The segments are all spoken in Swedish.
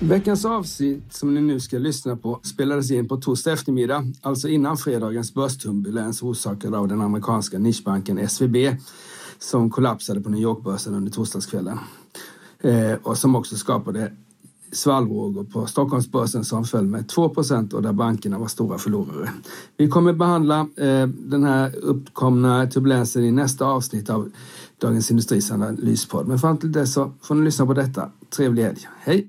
Veckans avsnitt som ni nu ska lyssna på spelades in på torsdag eftermiddag, alltså innan fredagens börsturbulens orsakad av den amerikanska nischbanken SVB som kollapsade på New York-börsen under torsdagskvällen eh, och som också skapade svallvågor på Stockholmsbörsen som föll med 2 och där bankerna var stora förlorare. Vi kommer behandla eh, den här uppkomna turbulensen i nästa avsnitt av Dagens Industris analyspodd. Men fram till dess så får ni lyssna på detta. Trevlig helg. Hej!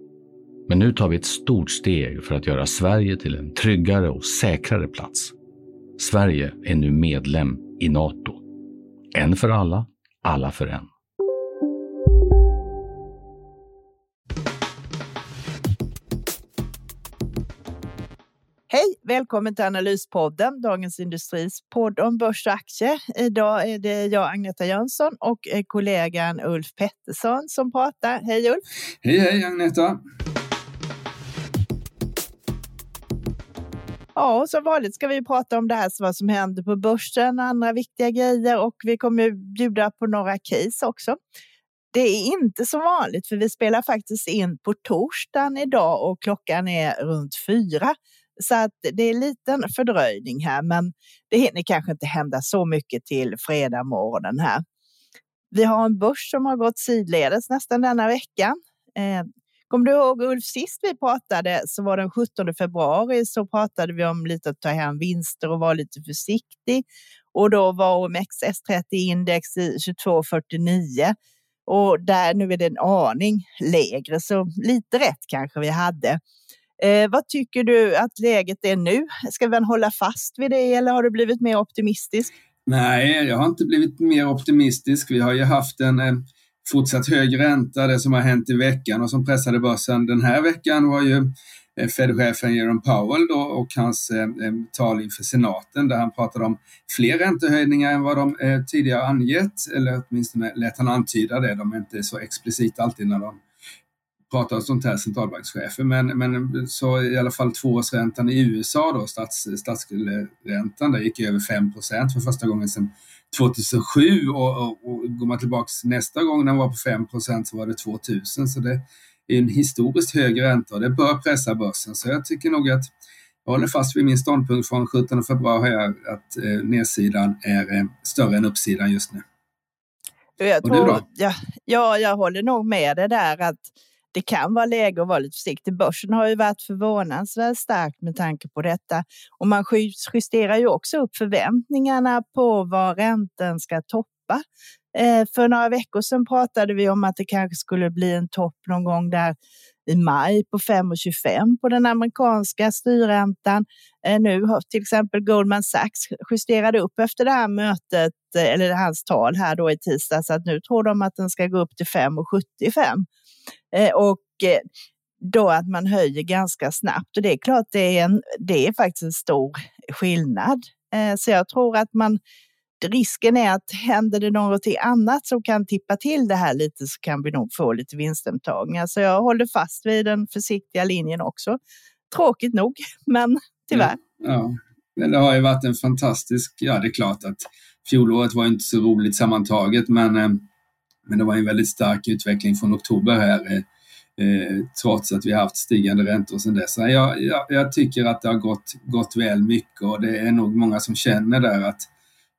Men nu tar vi ett stort steg för att göra Sverige till en tryggare och säkrare plats. Sverige är nu medlem i Nato. En för alla, alla för en. Hej! Välkommen till Analyspodden, Dagens Industris podd om börs och aktier. Idag är det jag, Agneta Jönsson, och kollegan Ulf Pettersson som pratar. Hej Ulf! Hej, hej Agneta! Ja, som vanligt ska vi prata om det här, vad som händer på börsen och andra viktiga grejer och vi kommer bjuda på några case också. Det är inte som vanligt, för vi spelar faktiskt in på torsdagen idag och klockan är runt fyra. Så att det är en liten fördröjning här, men det hinner kanske inte hända så mycket till fredag morgonen här. Vi har en börs som har gått sidledes nästan denna veckan. Eh, Kommer du ihåg Ulf, sist vi pratade så var den 17 februari så pratade vi om lite att ta hem vinster och vara lite försiktig. Och då var OMXS30-index i 22,49 och där nu är det en aning lägre, så lite rätt kanske vi hade. Eh, vad tycker du att läget är nu? Ska vi hålla fast vid det eller har du blivit mer optimistisk? Nej, jag har inte blivit mer optimistisk. Vi har ju haft en eh, fortsatt hög ränta. Det som har hänt i veckan och som pressade börsen den här veckan var ju eh, Fed-chefen Jerome Powell då och hans eh, eh, tal inför senaten där han pratade om fler räntehöjningar än vad de eh, tidigare angett, eller åtminstone lät han antyda det. De är inte så explicit alltid när de pratar om sånt här centralbankschefer, men, men så i alla fall tvåårsräntan i USA då, stats, statsskuldsräntan, där gick över 5% för första gången sedan 2007 och, och, och går man tillbaks nästa gång den var på 5% så var det 2000. Så det är en historiskt hög ränta och det bör pressa börsen. Så jag tycker nog att jag håller fast vid min ståndpunkt från 17 februari att eh, nedsidan är eh, större än uppsidan just nu. Jag tror, ja, ja, jag håller nog med det där att det kan vara läge att vara lite försiktig. Börsen har ju varit förvånansvärt stark med tanke på detta. Och man justerar ju också upp förväntningarna på vad räntan ska toppa. Eh, för några veckor sedan pratade vi om att det kanske skulle bli en topp någon gång där i maj på 5,25 på den amerikanska styrräntan. Eh, nu har till exempel Goldman Sachs justerade upp efter det här mötet, eh, eller hans tal här då i tisdags, att nu tror de att den ska gå upp till 5,75. Eh, och eh, då att man höjer ganska snabbt. Och det är klart, det är, en, det är faktiskt en stor skillnad. Eh, så jag tror att man, risken är att händer det någonting annat som kan tippa till det här lite så kan vi nog få lite vinsthemtagningar. Så jag håller fast vid den försiktiga linjen också. Tråkigt nog, men tyvärr. Ja, ja. men det har ju varit en fantastisk, ja det är klart att fjolåret var inte så roligt sammantaget, men men det var en väldigt stark utveckling från oktober här eh, eh trots att vi har haft stigande räntor sedan dess. Jag, jag, jag, tycker att det har gått, gått väl mycket och det är nog många som känner där att,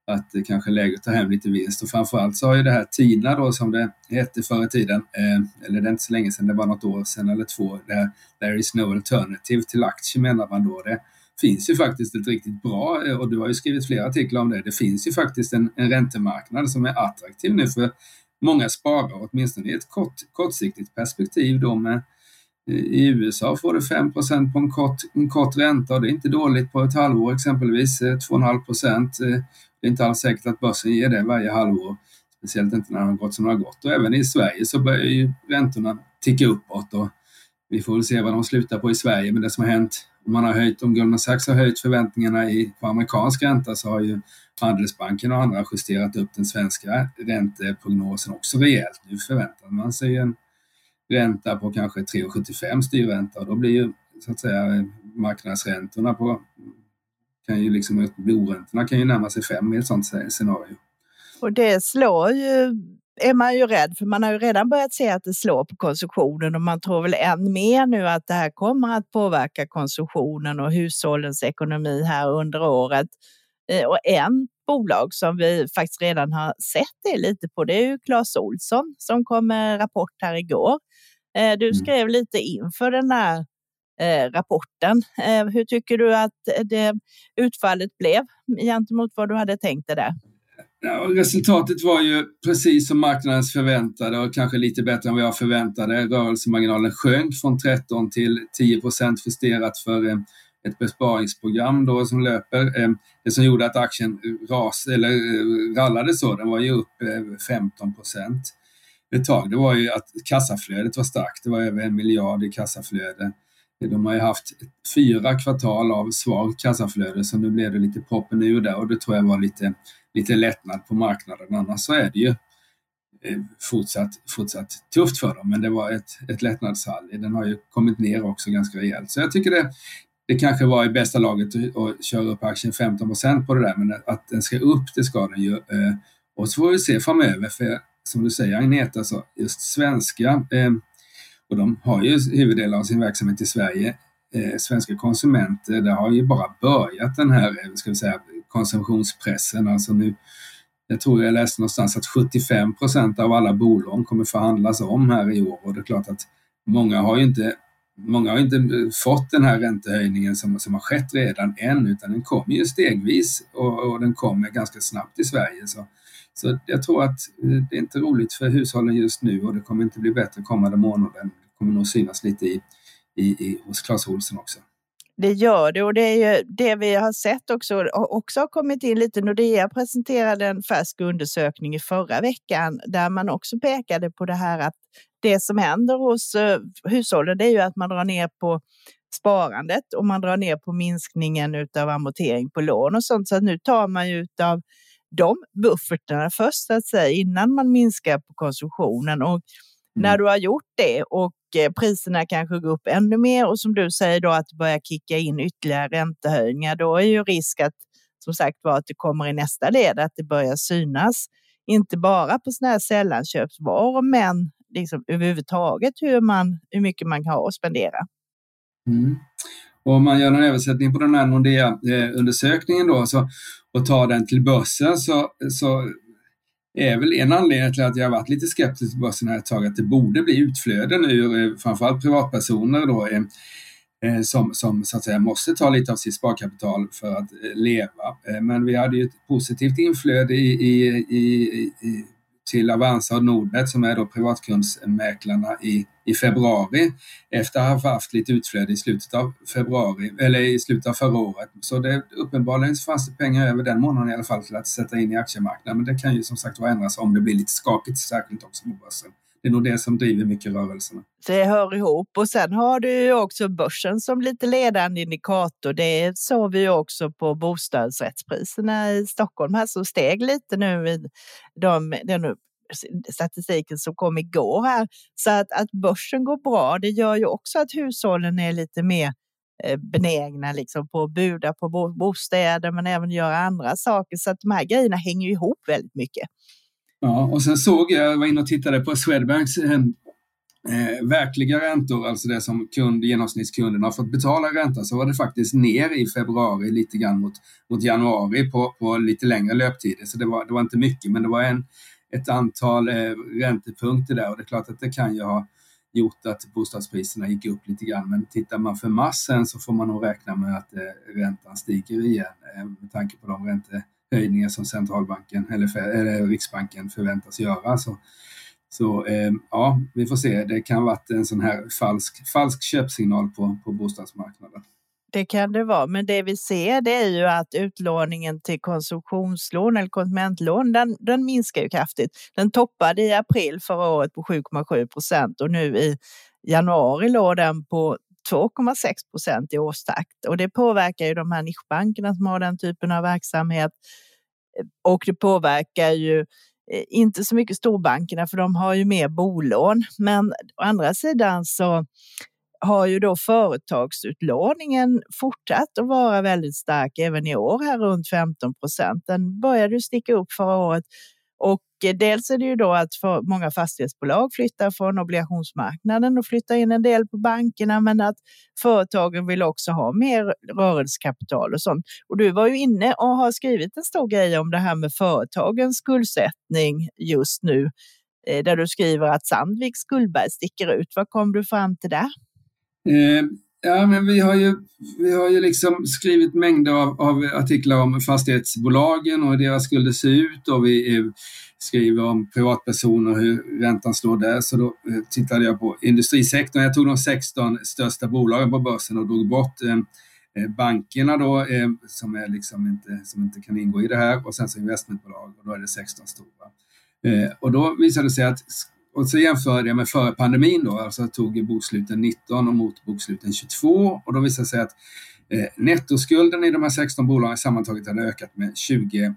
att det kanske är läge att ta hem lite vinst. Och framförallt så har ju det här TINA då som det hette förr i tiden, eh, eller det är inte så länge sedan, det var något år sedan eller två, det här, there is no alternative till aktier menar man då. Det, finns ju faktiskt ett riktigt bra, eh, och du har ju skrivit flera artiklar om det, det finns ju faktiskt en, en räntemarknad som är attraktiv nu för många sparar, åtminstone i ett kort, kortsiktigt perspektiv då med eh, i USA får du 5% på en kort, en kort ränta och det är inte dåligt på ett halvår exempelvis, eh, 2,5 procent. Eh, det är inte alls säkert att börsen ger det varje halvår, speciellt inte när det har gått som det har gått. Och även i Sverige så börjar ju räntorna ticka uppåt och vi får väl se vad de slutar på i Sverige. Men det som har hänt, om man har höjt, om Goldman Sachs har höjt förväntningarna i, på amerikansk ränta så har ju Handelsbanken och andra justerat upp den svenska ränteprognosen också rejält. Nu förväntar man sig en ränta på kanske 3,75 styrränta och då blir ju så att säga marknadsräntorna på kan ju liksom, boräntorna kan ju närma sig 5 i ett sånt scenario. Och det slår ju är man ju rädd för man har ju redan börjat se att det slår på konsumtionen och man tror väl än mer nu att det här kommer att påverka konsumtionen och hushållens ekonomi här under året. Eh, och en bolag som vi faktiskt redan har sett det lite på det är ju Clas Olsson som kom med rapport här igår. Eh, du mm. skrev lite inför den här eh, rapporten. Hur tycker du att det utfallet blev gentemot vad du hade tänkt dig där? Ja, resultatet var ju precis som marknadens förväntade och kanske lite bättre än vad jag förväntade. Rörelsemarginalen sjönk från 13 till 10 procent justerat för eh, ett besparingsprogram då som löper. Eh, det som gjorde att aktien ras, eller eh, rallade så, den var ju upp eh, 15 procent ett tag. Det var ju att kassaflödet var starkt. Det var över en miljard i kassaflöde. De har ju haft fyra kvartal av svagt kassaflöde så nu blev det lite poppen ur där och det tror jag var lite lite lättnad på marknaden. Annars så är det ju eh, fortsatt, fortsatt tufft för dem. Men det var ett, ett lättnadsrally. Den har ju kommit ner också ganska rejält. Så jag tycker det, det kanske var i bästa laget att köra upp aktien 15 på det där. Men att den ska upp, det ska den ju. Eh. Och så får vi se framöver. För som du säger Agneta, så just svenska eh, och de har ju huvuddelen av sin verksamhet i Sverige. Eh, svenska konsumenter, det har ju bara börjat den här, eh, ska vi säga, konsumtionspressen. Alltså nu, jag tror jag läste någonstans att 75 procent av alla bolån kommer förhandlas om här i år och det är klart att många har ju inte Många har inte eh, fått den här räntehöjningen som, som har skett redan än, utan den kommer ju stegvis och, och den kommer ganska snabbt i Sverige. Så, så jag tror att eh, det är inte roligt för hushållen just nu och det kommer inte bli bättre kommande månaden. Det kommer nog synas lite i, i, i, hos Clas Ohlson också. Det gör det och det är ju det vi har sett också, också har kommit in lite. Nordea presenterade en färsk undersökning i förra veckan där man också pekade på det här att det som händer hos uh, hushållen det är ju att man drar ner på sparandet och man drar ner på minskningen av amortering på lån och sånt. Så nu tar man ju av de buffertarna först så att säga innan man minskar på konsumtionen. Och när mm. du har gjort det och Eh, priserna kanske går upp ännu mer och som du säger då att det börjar kicka in ytterligare räntehöjningar, då är ju risk att som sagt var att det kommer i nästa led, att det börjar synas, inte bara på sådana här sällanköpsvaror, men liksom överhuvudtaget hur, man, hur mycket man kan ha och spendera. Mm. Och om man gör en översättning på den här Nordea-undersökningen då så, och ta den till börsen så, så är väl en anledning till att jag har varit lite skeptisk till börsen här ett tag, att det borde bli utflöden ur eh, framförallt privatpersoner då, eh, eh, som, som så att säga måste ta lite av sitt sparkapital för att eh, leva. Men vi hade ju ett positivt inflöde i, i, i, i till Avanza och Nordnet som är då privatkundsmäklarna i, i februari efter att ha haft lite utflöde i slutet av februari eller i slutet av förra året. Så det, uppenbarligen fanns det pengar över den månaden i alla fall till att sätta in i aktiemarknaden. Men det kan ju som sagt ändras om det blir lite skakigt, särskilt också på börsen. Det är nog det som driver mycket rörelserna. Det hör ihop och sen har du ju också börsen som lite ledande indikator. Det såg vi också på bostadsrättspriserna i Stockholm här som steg lite nu i de, den statistiken som kom igår här. Så att, att börsen går bra, det gör ju också att hushållen är lite mer eh, benägna liksom på att buda på bostäder men även göra andra saker. Så att de här grejerna hänger ihop väldigt mycket. Ja, och sen såg jag, jag var inne och tittade på Swedbanks eh, eh, verkliga räntor, alltså det som kund, genomsnittskunden har fått betala ränta, så var det faktiskt ner i februari lite grann mot, mot januari på, på lite längre löptider. Så det var, det var inte mycket, men det var en, ett antal eh, räntepunkter där och det är klart att det kan ju ha gjort att bostadspriserna gick upp lite grann. Men tittar man för massen så får man nog räkna med att eh, räntan stiger igen eh, med tanke på de höjningar som centralbanken eller, eller Riksbanken förväntas göra. Så, så eh, ja, vi får se. Det kan ha varit en sån här falsk, falsk köpsignal på, på bostadsmarknaden. Det kan det vara, men det vi ser det är ju att utlåningen till konsumtionslån eller konsumentlån, den, den minskar ju kraftigt. Den toppade i april förra året på 7,7 procent och nu i januari låg den på 2,6 procent i årstakt och det påverkar ju de här nischbankerna som har den typen av verksamhet och det påverkar ju eh, inte så mycket storbankerna för de har ju mer bolån. Men å andra sidan så har ju då företagsutlåningen fortsatt att vara väldigt stark även i år, här runt 15 procent. Den började ju sticka upp förra året och eh, dels är det ju då att många fastighetsbolag flyttar från obligationsmarknaden och flyttar in en del på bankerna, men att företagen vill också ha mer rörelsekapital och sånt. Och du var ju inne och har skrivit en stor grej om det här med företagens skuldsättning just nu, eh, där du skriver att Sandvik skuldberg sticker ut. Vad kom du fram till där? Eh, ja, men vi har ju, vi har ju liksom skrivit mängder av, av, artiklar om fastighetsbolagen och hur deras skulder ser ut och vi är, skriver om privatpersoner och hur räntan slår där. Så då eh, tittade jag på industrisektorn. Jag tog de 16 största bolagen på börsen och drog bort eh, eh, bankerna då, eh, som, är liksom inte, som inte kan ingå i det här och sen så investmentbolag och då är det 16 stora. Eh, och då visade det sig att och så jämförde jag med före pandemin då, alltså jag tog boksluten 19 och mot boksluten 22 och då visade det sig att eh, nettoskulden i de här 16 bolagen sammantaget hade ökat med 20, eh,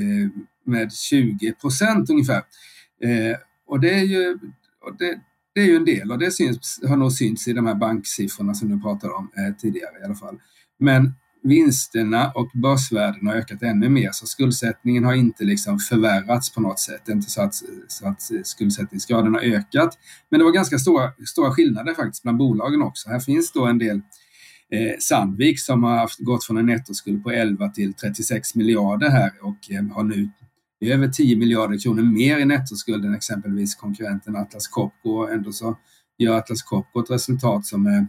eh, med 20 procent ungefär. Eh, och det är ju och det, det är ju en del och det syns, har nog synts i de här banksiffrorna som du pratade om eh, tidigare i alla fall. Men vinsterna och börsvärdena har ökat ännu mer så skuldsättningen har inte liksom förvärrats på något sätt. Det är inte så att, så att skuldsättningsgraden har ökat. Men det var ganska stora, stora skillnader faktiskt bland bolagen också. Här finns då en del eh, Sandvik som har haft, gått från en nettoskuld på 11 till 36 miljarder här och eh, har nu över 10 miljarder kronor mer i nettoskuld än exempelvis konkurrenten Atlas Copco. Ändå så gör Atlas Copco ett resultat som är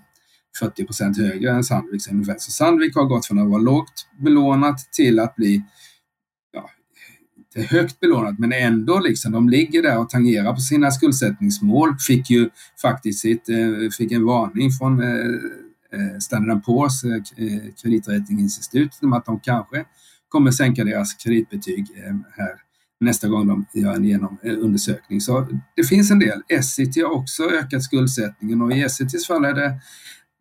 40 procent högre än Sandviks ungefär. Så Sandvik har gått från att vara lågt belånat till att bli ja, inte högt belånat, men ändå liksom, de ligger där och tangerar på sina skuldsättningsmål. Fick ju faktiskt sitt, eh, fick en varning från eh, eh, Standard Poor's kreditratinginstitut om att de kanske kommer sänka deras kreditbetyg här nästa gång de gör en genom undersökning. Så det finns en del. Essity har också ökat skuldsättningen och i Essitys fall är det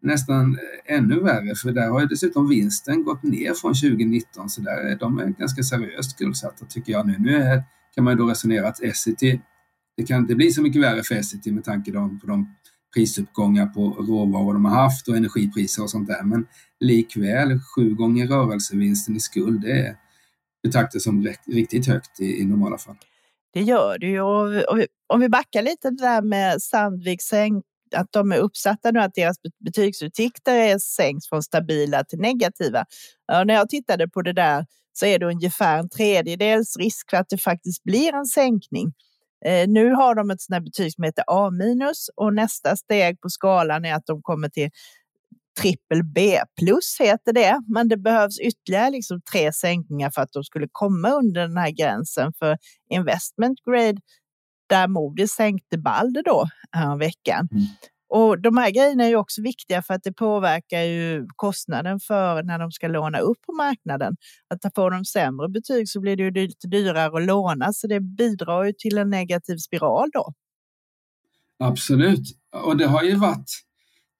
nästan eh, ännu värre för där har ju dessutom vinsten gått ner från 2019 så där är de ganska seriöst skuldsatta tycker jag nu. Nu är, kan man ju då resonera att Essity, det kan inte bli så mycket värre för Essity med tanke på de prisuppgångar på råvaror de har haft och energipriser och sånt där men likväl sju gånger rörelsevinsten i skuld det är betraktas som riktigt högt i, i normala fall. Det gör det ju. Och, om vi backar lite det där med Sandvik sänk att de är uppsatta nu, att deras betygsutsikter är sänks från stabila till negativa. Ja, när jag tittade på det där så är det ungefär en tredjedels risk för att det faktiskt blir en sänkning. Eh, nu har de ett sånt betyg som heter A minus och nästa steg på skalan är att de kommer till trippel B plus heter det, men det behövs ytterligare liksom tre sänkningar för att de skulle komma under den här gränsen för investment grade där Moody's sänkte Balder då veckan. Mm. Och de här grejerna är ju också viktiga för att det påverkar ju kostnaden för när de ska låna upp på marknaden. Att får de sämre betyg så blir det ju lite dyrare att låna så det bidrar ju till en negativ spiral då. Absolut, och det har ju varit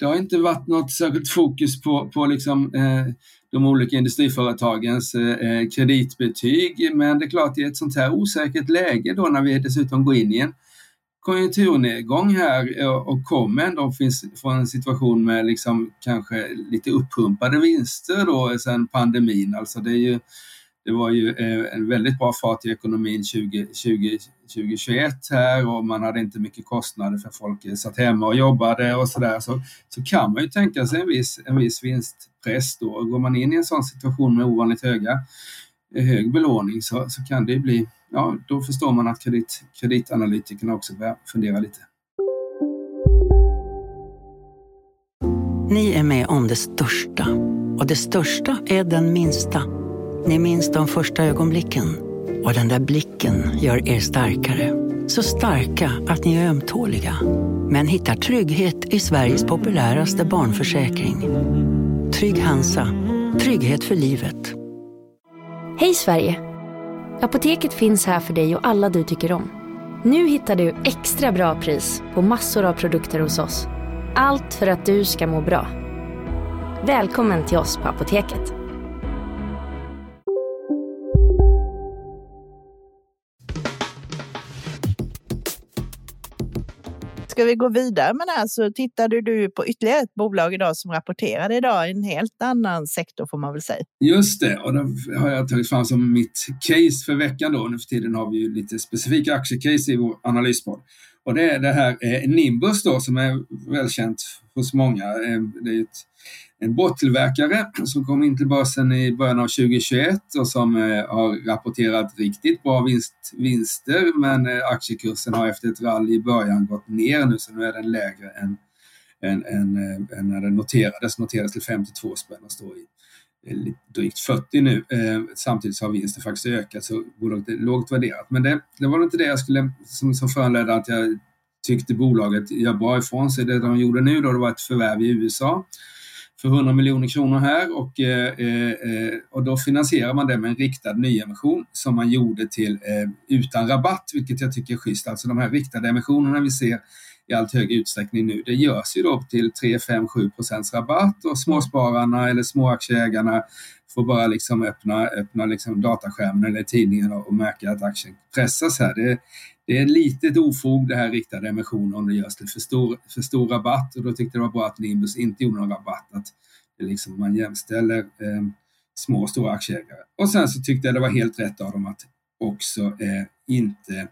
det har inte varit något särskilt fokus på, på liksom, eh, de olika industriföretagens eh, eh, kreditbetyg. Men det är klart, i ett sånt här osäkert läge då när vi dessutom går in i en konjunkturnedgång här eh, och kommer ändå från en situation med liksom kanske lite uppumpade vinster då eh, sen pandemin. Alltså det är ju det var ju eh, en väldigt bra fart i ekonomin 2020, 2021 här och man hade inte mycket kostnader för folk satt hemma och jobbade och sådär. Så, så kan man ju tänka sig en viss, en viss vinstpress då. Går man in i en sån situation med ovanligt höga, eh, hög belåning så, så kan det bli, ja då förstår man att kredit, kreditanalytikerna också börjar fundera lite. Ni är med om det största. Och det största är den minsta. Ni minns de första ögonblicken. Och den där blicken gör er starkare. Så starka att ni är ömtåliga. Men hittar trygghet i Sveriges populäraste barnförsäkring. Trygg Hansa. Trygghet för livet. Hej Sverige! Apoteket finns här för dig och alla du tycker om. Nu hittar du extra bra pris på massor av produkter hos oss. Allt för att du ska må bra. Välkommen till oss på Apoteket. Ska vi gå vidare med det här så alltså, tittade du på ytterligare ett bolag idag som rapporterade idag i en helt annan sektor får man väl säga. Just det, och då har jag tagit fram som mitt case för veckan då. Nu för tiden har vi ju lite specifika aktiecase i vår analyspodd. Och det är det här eh, Nimbus då som är välkänt hos många. Eh, det är ett, en båttillverkare som kom in till börsen i början av 2021 och som eh, har rapporterat riktigt bra vinst, vinster men eh, aktiekursen har efter ett rally i början gått ner nu så nu är den lägre än, än, än, eh, än när den noterades. Noterades till 52 spänn och står i eh, drygt 40 nu. Eh, samtidigt så har vinsten faktiskt ökat så bolaget är lågt värderat. Men det, det var inte det jag skulle, som, som föranledde att jag tyckte bolaget gör bra ifrån sig. Det de gjorde nu då, det var ett förvärv i USA för 100 miljoner kronor här och, eh, eh, och då finansierar man det med en riktad nyemission som man gjorde till eh, utan rabatt, vilket jag tycker är schysst. Alltså de här riktade emissionerna vi ser i allt högre utsträckning nu. Det görs ju då till 3, 5, 7 procents rabatt och småspararna eller småaktieägarna får bara liksom öppna, öppna liksom dataskärmen eller tidningen och märka att aktien pressas här. Det, det är ett litet ofog det här riktade emissioner om det görs till för stor, för stor rabatt och då tyckte jag det var bra att Nimbus inte gjorde någon rabatt. Att det liksom, man jämställer eh, små och stora aktieägare. Och sen så tyckte jag det var helt rätt av dem att också eh, inte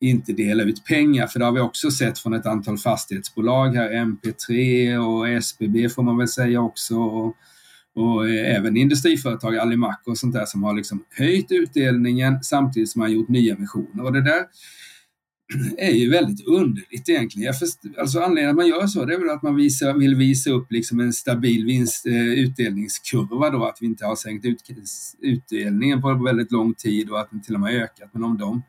inte dela ut pengar, för det har vi också sett från ett antal fastighetsbolag här, MP3 och SBB får man väl säga också. Och, och eh, även industriföretag, Alimak och sånt där som har liksom höjt utdelningen samtidigt som man gjort nyemissioner. Och det där är ju väldigt underligt egentligen. Först, alltså anledningen att man gör så det är väl att man visar, vill visa upp liksom en stabil vinst, eh, utdelningskurva då, att vi inte har sänkt ut, utdelningen på väldigt lång tid och att den till och med ökat. Men om de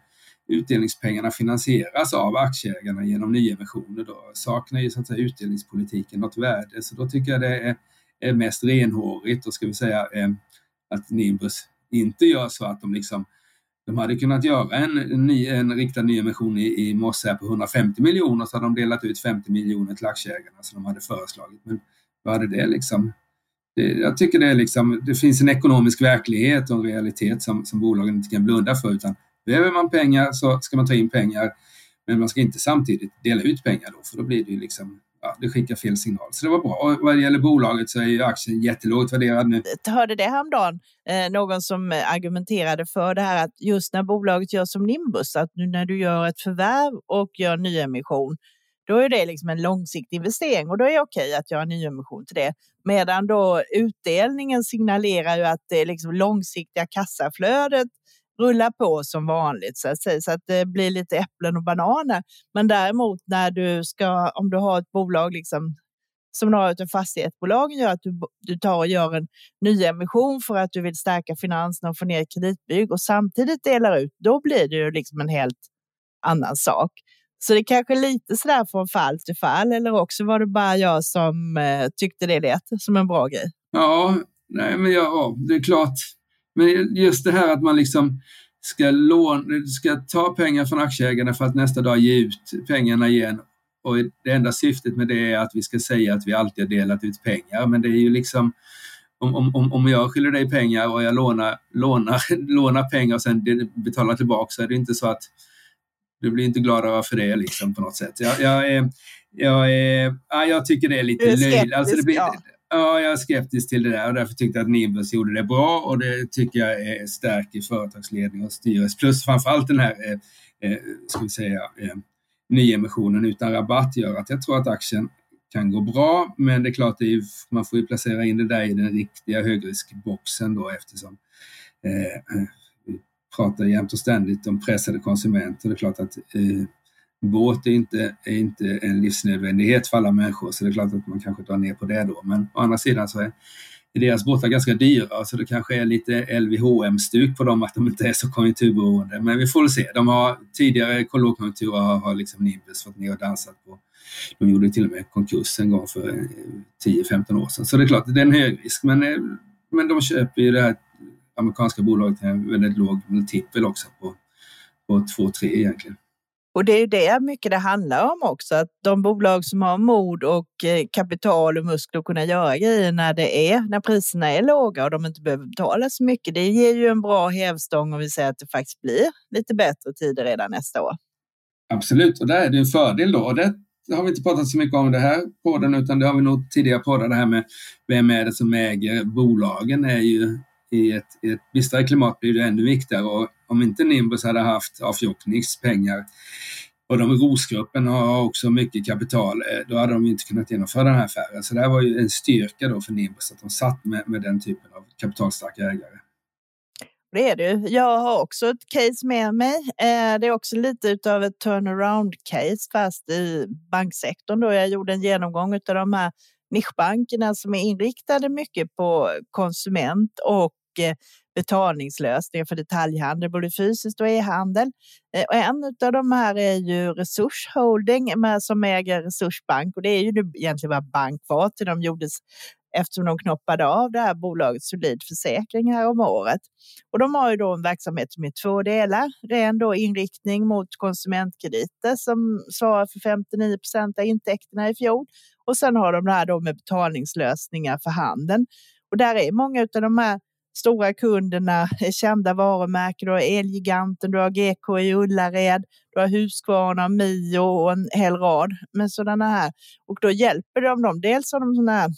utdelningspengarna finansieras av aktieägarna genom nyemissioner då saknar ju så att säga, utdelningspolitiken något värde. Så då tycker jag det är, är mest renhårigt och ska vi säga eh, att Nimbus inte gör så att de liksom de hade kunnat göra en, en, ny, en riktad nyemission i, i morse på 150 miljoner så hade de delat ut 50 miljoner till aktieägarna som de hade föreslagit. Men vad hade det liksom? Det, jag tycker det, är liksom, det finns en ekonomisk verklighet och en realitet som, som bolagen inte kan blunda för utan Behöver man pengar så ska man ta in pengar, men man ska inte samtidigt dela ut pengar då, för då blir det ju liksom Ja, det skickar fel signal. Så det var bra. Och vad det gäller bolaget så är ju aktien jättelågt värderad nu. Jag hörde det häromdagen, eh, någon som eh, argumenterade för det här att just när bolaget gör som Nimbus, att nu när du gör ett förvärv och gör nyemission, då är det liksom en långsiktig investering och då är det okej att göra nyemission till det. Medan då utdelningen signalerar ju att det är liksom långsiktiga kassaflödet rullar på som vanligt så att säga, så att det blir lite äpplen och bananer. Men däremot när du ska, om du har ett bolag liksom som några av fastighetsbolagen gör, att du, du tar och gör en nyemission för att du vill stärka finanserna och få ner kreditbygg och samtidigt delar ut, då blir det ju liksom en helt annan sak. Så det är kanske lite sådär från fall till fall eller också var det bara jag som eh, tyckte det lät som en bra grej. Ja, nej men ja, det är klart men just det här att man liksom ska, låna, ska ta pengar från aktieägarna för att nästa dag ge ut pengarna igen. Och det enda syftet med det är att vi ska säga att vi alltid har delat ut pengar. Men det är ju liksom om, om, om jag skyller dig pengar och jag lånar, lånar, lånar pengar och sen betalar tillbaka så är det inte så att du blir inte gladare för det liksom på något sätt. Jag, jag, är, jag, är, jag tycker det är lite löjligt. Alltså det blir, ja. Ja, jag är skeptisk till det där och därför tyckte jag att Nimbus gjorde det bra och det tycker jag är stärker företagsledning och styrelse. Plus framförallt den här, eh, eh, ska vi säga, eh, nyemissionen utan rabatt gör att jag tror att aktien kan gå bra. Men det är klart, det är, man får ju placera in det där i den riktiga högriskboxen då eftersom eh, eh vi pratar jämt och ständigt om pressade konsumenter. Det är klart att eh, båt är inte, är inte en livsnödvändighet för alla människor, så det är klart att man kanske drar ner på det då. Men å andra sidan så är, deras båtar ganska dyra, så det kanske är lite LVHM-stuk på dem, att de inte är så konjunkturberoende. Men vi får väl se. De har tidigare lågkonjunkturer har, har liksom Nimbus fått ner och dansat på. De gjorde till och med konkurs en gång för eh, 10-15 år sedan. Så det är klart, det är en hög risk. Men, eh, men de köper ju det här amerikanska bolaget till en väldigt låg multipel också på, på 2-3 egentligen. Och det är det mycket det handlar om också, att de bolag som har mod och eh, kapital och muskler att kunna göra grejer när det är, när priserna är låga och de inte behöver betala så mycket. Det ger ju en bra hävstång om vi säger att det faktiskt blir lite bättre tider redan nästa år. Absolut, och där är det en fördel då. Och det har vi inte pratat så mycket om det här podden, utan det har vi nog tidigare poddat, det här med vem är det som äger bolagen är ju i ett, i ett bistrare klimat blir det ännu viktigare och om inte Nimbus hade haft Afjokniks pengar och de i Rosgruppen har också mycket kapital, eh, då hade de inte kunnat genomföra den här affären. Så det här var ju en styrka då för Nimbus att de satt med, med den typen av kapitalstarka ägare. Det är det. Jag har också ett case med mig. Eh, det är också lite av ett turnaround-case fast i banksektorn. Då jag gjorde en genomgång av de här nischbankerna som är inriktade mycket på konsument och mycket betalningslösningar för detaljhandel, både fysiskt och e-handel. Eh, och en av de här är ju Resurs Holding som äger Resursbank och det är ju egentligen vad bank var till de gjordes eftersom de knoppade av det här bolaget Solid Försäkring här om året. Och de har ju då en verksamhet som är två delar. Ren då inriktning mot konsumentkrediter som svarar för 59 procent av intäkterna i fjol. Och sen har de det här då med betalningslösningar för handeln. Och där är många av de här stora kunderna, eh, kända varumärken. Du har Elgiganten, du har GK i Ullared, du har Husqvarna, Mio och en hel rad med sådana här. Och då hjälper de dem. Dels har de sådana här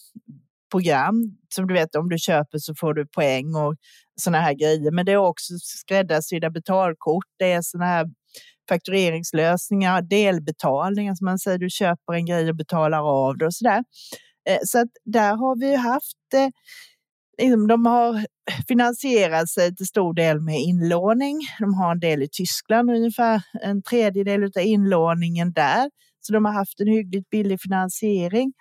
program som du vet om du köper så får du poäng och sådana här grejer. Men det är också skräddarsydda betalkort. Det är sådana här faktureringslösningar, delbetalningar som man säger, du köper en grej och betalar av det och så där. Eh, så att där har vi haft eh, Liksom, de har finansierat sig till stor del med inlåning. De har en del i Tyskland, ungefär en tredjedel av inlåningen där. Så de har haft en hyggligt billig finansiering.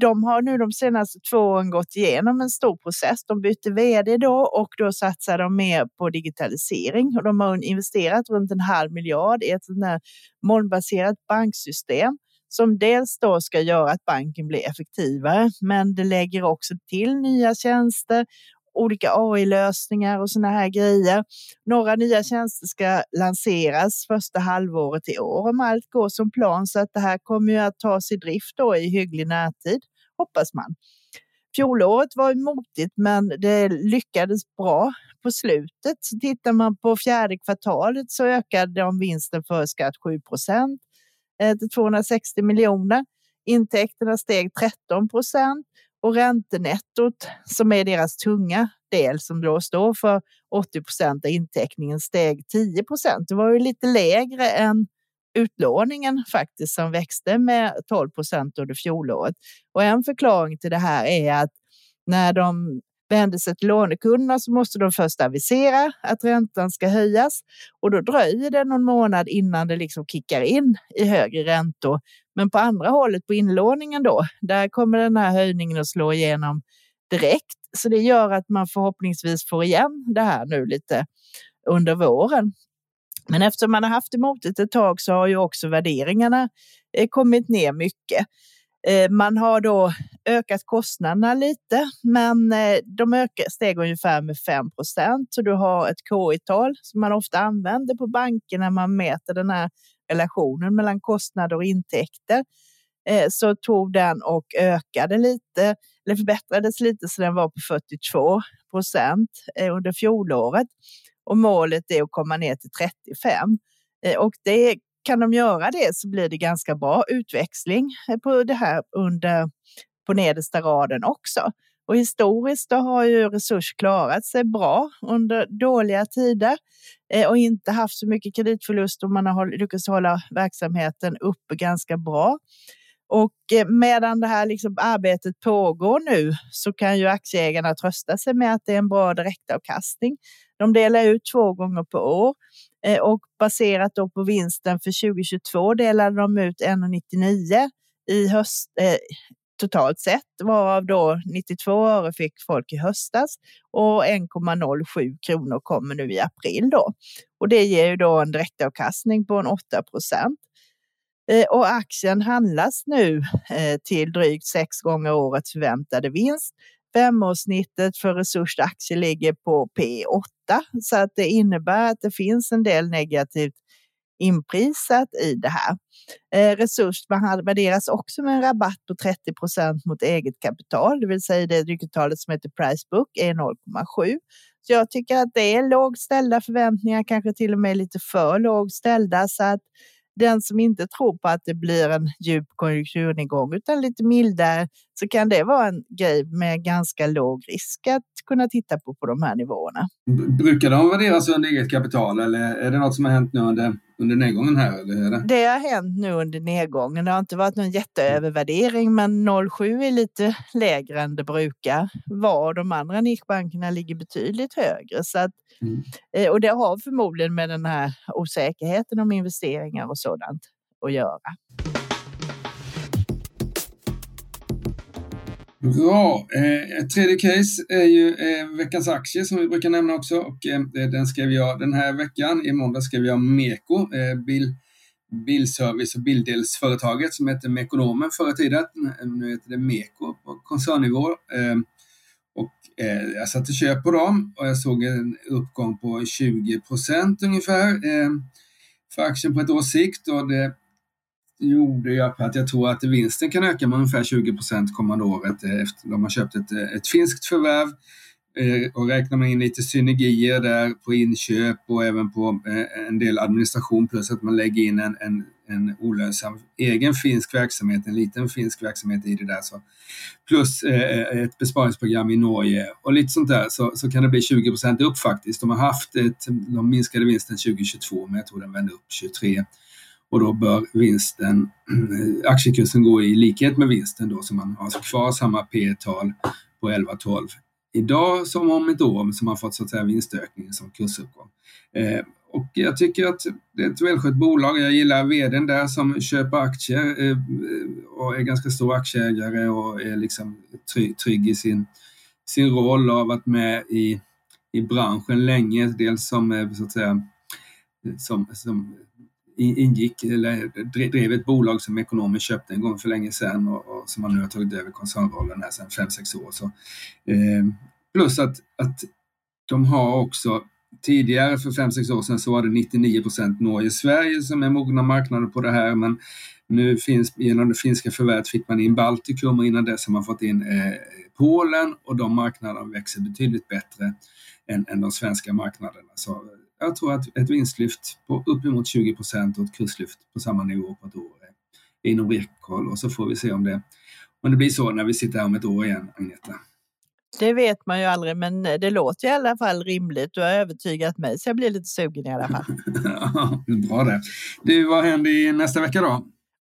De har nu de senaste två åren gått igenom en stor process. De bytte vd då och då satsar de mer på digitalisering och de har investerat runt en halv miljard i ett sånt här molnbaserat banksystem som dels då ska göra att banken blir effektivare, men det lägger också till nya tjänster olika AI-lösningar och såna här grejer. Några nya tjänster ska lanseras första halvåret i år om allt går som plan så att det här kommer ju att tas i drift då i hygglig närtid, hoppas man. Fjolåret var motigt men det lyckades bra på slutet. Så tittar man på fjärde kvartalet så ökade de vinsten för skatt 7 procent. Eh, till 260 miljoner. Intäkterna steg 13 procent och räntenettot som är deras tunga del som då står för 80 procent av inteckningen steg 10 procent. Det var ju lite lägre än utlåningen faktiskt som växte med 12 procent under fjolåret. Och en förklaring till det här är att när de vänder sig till lånekunderna så måste de först avisera att räntan ska höjas och då dröjer det någon månad innan det liksom kickar in i högre räntor. Men på andra hållet på inlåningen då, där kommer den här höjningen att slå igenom direkt. Så det gör att man förhoppningsvis får igen det här nu lite under våren. Men eftersom man har haft emot det ett tag så har ju också värderingarna eh, kommit ner mycket. Eh, man har då ökat kostnaderna lite, men eh, de ökar, steg ungefär med 5 procent. Så du har ett KI-tal som man ofta använder på banker när man mäter den här relationen mellan kostnader och intäkter. Eh, så tog den och ökade lite, eller förbättrades lite så den var på 42 procent under fjolåret. Och målet är att komma ner till 35. Och det kan de göra det så blir det ganska bra utväxling eh, på det här under på nedersta raden också. Och historiskt har ju Resurs klarat sig bra under dåliga tider eh, och inte haft så mycket kreditförlust och man har lyckats hålla verksamheten uppe ganska bra. Och eh, medan det här liksom arbetet pågår nu så kan ju aktieägarna trösta sig med att det är en bra direktavkastning. De delar ut två gånger per år eh, och baserat då på vinsten för 2022 delade de ut 1,99 i höst, eh, totalt sett, varav då 92 öre fick folk i höstas och 1,07 kronor kommer nu i april då. Och det ger ju då en direktavkastning på en 8 procent. Eh, och aktien handlas nu eh, till drygt sex gånger årets förväntade vinst. Femårssnittet för Resurs aktie ligger på P8 så att det innebär att det finns en del negativt inprisat i det här. Eh, resurs värderas också med en rabatt på 30 procent mot eget kapital, det vill säga det nyckeltalet som heter price book är 0,7. Så jag tycker att det är lågt ställda förväntningar, kanske till och med lite för lågt ställda så att den som inte tror på att det blir en djup konjunkturnedgång utan lite mildare så kan det vara en grej med ganska låg risk att kunna titta på på de här nivåerna. Brukar de värderas under eget kapital eller är det något som har hänt nu under, under nedgången här? Eller det har hänt nu under nedgången. Det har inte varit någon jätteövervärdering men 0,7 är lite lägre än det brukar vara. De andra nischbankerna ligger betydligt högre. Så att, mm. Eh, och det har förmodligen med den här osäkerheten om investeringar och sådant att göra. Bra. Eh, tredje case är ju eh, veckans aktie som vi brukar nämna också och eh, den skrev jag den här veckan. I måndag skrev jag Meko, eh, bil, bilservice och bildelsföretaget som hette Mekonomen förr i tiden. Nu heter det Meko på koncernnivå. Eh, och eh, jag satte köp på dem och jag såg en uppgång på 20 procent ungefär eh, för aktien på ett års sikt och det gjorde jag på att jag tror att vinsten kan öka med ungefär 20 procent kommande året eh, efter de har köpt ett, eh, ett finskt förvärv eh, och räknar man in lite synergier där på inköp och även på en del administration plus att man lägger in en, en, en olönsam egen finsk verksamhet, en liten finsk verksamhet i det där. Så. Plus ett besparingsprogram i Norge och lite sånt där så, så kan det bli 20 procent upp faktiskt. De har haft ett, de minskade vinsten 2022 men jag tror den vände upp 2023 och då bör vinsten, aktiekursen gå i likhet med vinsten då så man har alltså kvar samma P tal på 11-12 idag som om ett år som har fått så att säga vinstökningen som kursuppgång. Eh, och jag tycker att det är ett välskött bolag. Jag gillar vdn där som köper aktier eh, och är ganska stor aktieägare och är liksom trygg, trygg i sin, sin roll och har varit med i, i branschen länge. Dels som eh, så att säga som, som ingick, eller drev ett bolag som ekonomen köpte en gång för länge sedan och, och som han nu har tagit över koncernrollen här sedan 5-6 år. Så, eh, plus att, att de har också Tidigare för 5-6 år sedan så var det 99 procent Norge-Sverige som är mogna marknader på det här men nu finns, genom det finska förvärvet fick man in Baltikum och innan dess har man fått in eh, Polen och de marknaderna växer betydligt bättre än, än de svenska marknaderna. Så jag tror att ett vinstlyft på uppemot 20 procent och ett kurslyft på samma nivå på ett år är inom räckhåll och så får vi se om det, om det blir så när vi sitter här om ett år igen, Agneta. Det vet man ju aldrig, men det låter i alla fall rimligt. Du har övertygat mig, så jag blir lite sugen i alla fall. Bra det. Du, vad händer nästa vecka då?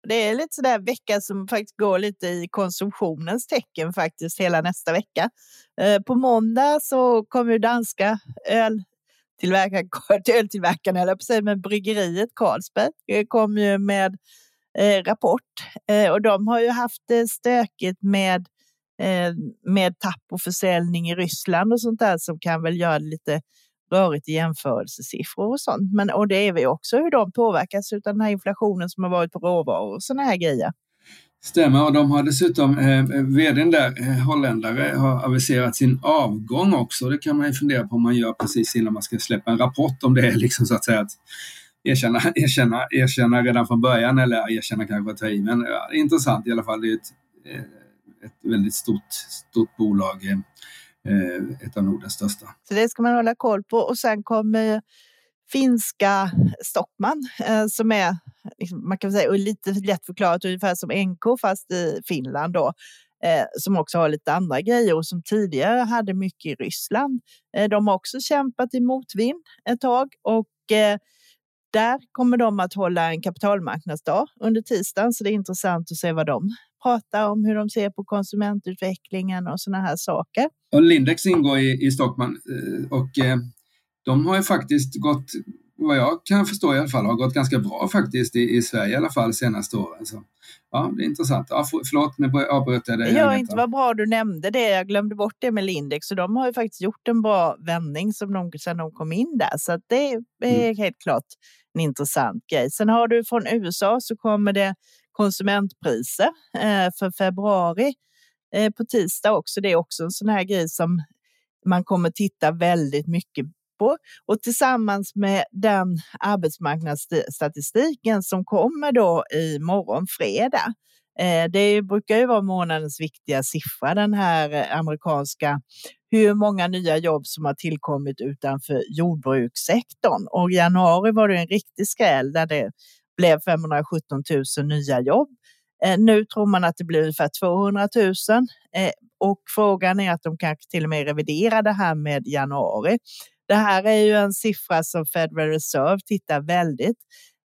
Det är lite sådär vecka som faktiskt går lite i konsumtionens tecken faktiskt hela nästa vecka. Eh, på måndag så kommer danska öl öltillverkarna, eller på sig, men bryggeriet Carlsberg eh, kom ju med eh, rapport eh, och de har ju haft det stökigt med, eh, med tapp och försäljning i Ryssland och sånt där som kan väl göra det lite rörigt i jämförelsesiffror och sånt. Men, och det är vi också hur de påverkas av den här inflationen som har varit på råvaror och såna här grejer. Stämmer, och de har dessutom, eh, vdn där, eh, holländare, har aviserat sin avgång också. Det kan man ju fundera på om man gör precis innan man ska släppa en rapport om det är liksom så att säga att erkänna, erkänna, erkänna redan från början eller erkänna kanske att ta i. Men ja, intressant i alla fall. Det är ett, eh, ett väldigt stort, stort bolag, eh, eh, ett av Nordens största. Så det ska man hålla koll på och sen kommer finska Stockman eh, som är Liksom, man kan säga lite lätt förklarat ungefär som NK fast i Finland då eh, som också har lite andra grejer och som tidigare hade mycket i Ryssland. Eh, de har också kämpat i motvind ett tag och eh, där kommer de att hålla en kapitalmarknadsdag under tisdagen, så det är intressant att se vad de pratar om, hur de ser på konsumentutvecklingen och sådana här saker. Och Lindex ingår i, i Stockman eh, och eh, de har ju faktiskt gått vad jag kan förstå i alla fall, har gått ganska bra faktiskt i, i Sverige i alla fall senaste åren. Så, ja, det är intressant. Ja, för, förlåt, nu avbröt jag dig. Ja, inte vad bra du nämnde det. Jag glömde bort det med Lindex. Så de har ju faktiskt gjort en bra vändning som de, sedan de kom in där. Så det är mm. helt klart en intressant grej. Sen har du från USA så kommer det konsumentpriser eh, för februari eh, på tisdag också. Det är också en sån här grej som man kommer titta väldigt mycket på och tillsammans med den arbetsmarknadsstatistiken som kommer då i morgon fredag. Eh, det brukar ju vara månadens viktiga siffra, den här eh, amerikanska hur många nya jobb som har tillkommit utanför jordbrukssektorn. Och i januari var det en riktig skräll där det blev 517 000 nya jobb. Eh, nu tror man att det blir ungefär 200 000 och frågan är att de kanske till och med reviderar det här med januari. Det här är ju en siffra som Federal Reserve tittar väldigt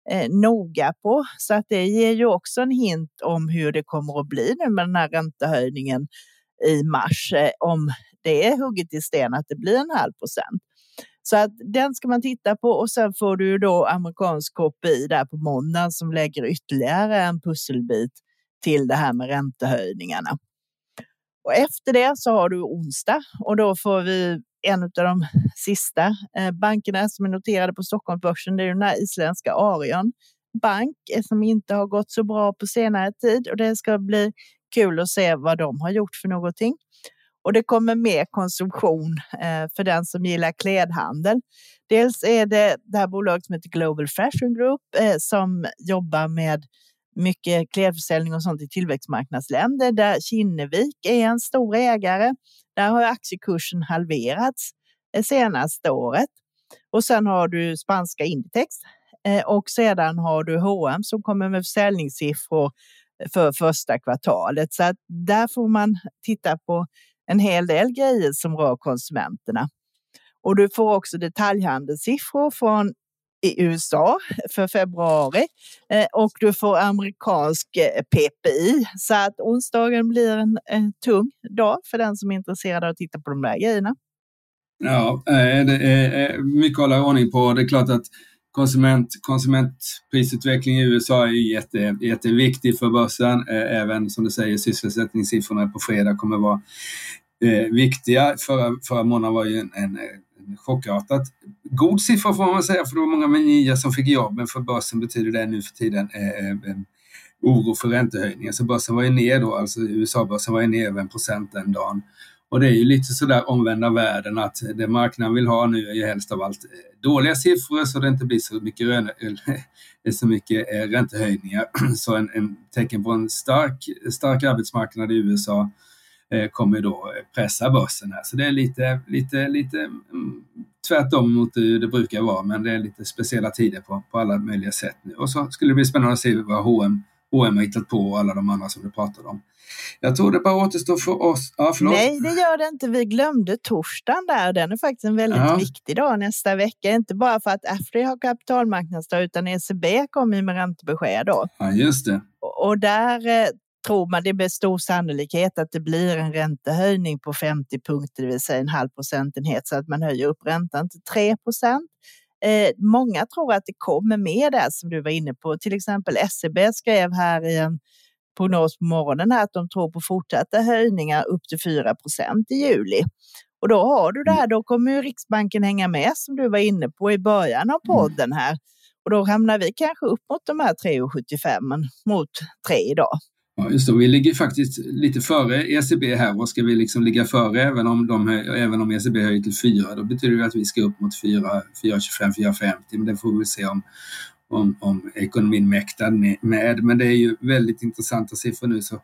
eh, noga på, så att det ger ju också en hint om hur det kommer att bli nu med den här räntehöjningen i mars, eh, om det är hugget i sten att det blir en halv procent. Så att den ska man titta på och sen får du då amerikansk KPI där på måndagen som lägger ytterligare en pusselbit till det här med räntehöjningarna. Och efter det så har du onsdag och då får vi en av de sista eh, bankerna som är noterade på Stockholmsbörsen. Det är den här isländska Arion bank eh, som inte har gått så bra på senare tid och det ska bli kul att se vad de har gjort för någonting. Och det kommer mer konsumtion eh, för den som gillar klädhandel. Dels är det det här bolaget som heter Global Fashion Group som jobbar med mycket klädförsäljning och sånt i tillväxtmarknadsländer där Kinnevik är en stor ägare. Där har aktiekursen halverats det senaste året. Och sen har du spanska Inditex eh, och sedan har du H&M som kommer med försäljningssiffror eh, för första kvartalet. Så att där får man titta på en hel del grejer som rör konsumenterna. Och du får också detaljhandelssiffror från i USA för februari eh, och du får amerikansk eh, PPI. Så att onsdagen blir en, en tung dag för den som är intresserad av att titta på de där grejerna. Ja, eh, det är mycket att hålla ordning på. Det är klart att konsument, konsumentprisutveckling i USA är jätte, jätteviktig för börsen. Även som du säger sysselsättningssiffrorna på fredag kommer vara viktiga. Förra, förra månaden var ju en, en chockartat god siffra får man säga, för det var många nya som fick jobb, men för börsen betyder det nu för tiden eh, eh oro för räntehöjningar. Så börsen var ju ner då, alltså USA-börsen var ju ner över en procent den dagen. Och det är ju lite sådär omvända världen att det marknaden vill ha nu är ju helst av allt eh, dåliga siffror så det inte blir så mycket, rön, så mycket eh, räntehöjningar. Så en, en tecken på en stark, stark arbetsmarknad i USA kommer då pressa börsen här. Så det är lite, lite, lite mm, tvärtom mot hur det brukar vara, men det är lite speciella tider på, på alla möjliga sätt nu. Och så skulle det bli spännande att se vad H&M H&M har hittat på och alla de andra som du pratade om. Jag tror det bara återstår för oss. Ja, Nej, det gör det inte. Vi glömde torsdagen där. Den är faktiskt en väldigt ja. viktig dag nästa vecka. Inte bara för att Afri har kapitalmarknadsdag utan ECB kommer med räntebesked då. Ja, just det. Och där eh, tror man det är stor sannolikhet att det blir en räntehöjning på 50 punkter, det vill säga en halv procentenhet, så att man höjer upp räntan till 3 procent. Eh, många tror att det kommer mer där som du var inne på. Till exempel SEB skrev här i en prognos på morgonen att de tror på fortsatta höjningar upp till 4 procent i juli. Och då har du det här, då kommer ju Riksbanken hänga med som du var inne på i början av mm. podden här. Och då hamnar vi kanske upp mot de här 3,75 mot 3 idag. Ja, just det. Vi ligger faktiskt lite före ECB här och ska vi liksom ligga före även om, de, även om ECB höjer till 4 då betyder det att vi ska upp mot 4,25, 4,50 men det får vi se om, om, om ekonomin mäktar med. Men det är ju väldigt intressanta siffror nu så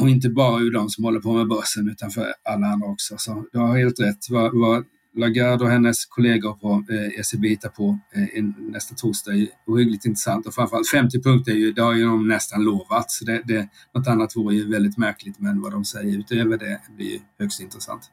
och inte bara ur de som håller på med börsen utan för alla andra också. Så du har helt rätt. Vad, vad Lagarde och hennes kollegor på eh, ECB hittar på eh, nästa torsdag är ohyggligt intressant och framförallt 50 punkter, är ju, det har ju de nästan lovat. Så det, det, något annat vore ju väldigt märkligt men vad de säger utöver det blir ju högst intressant.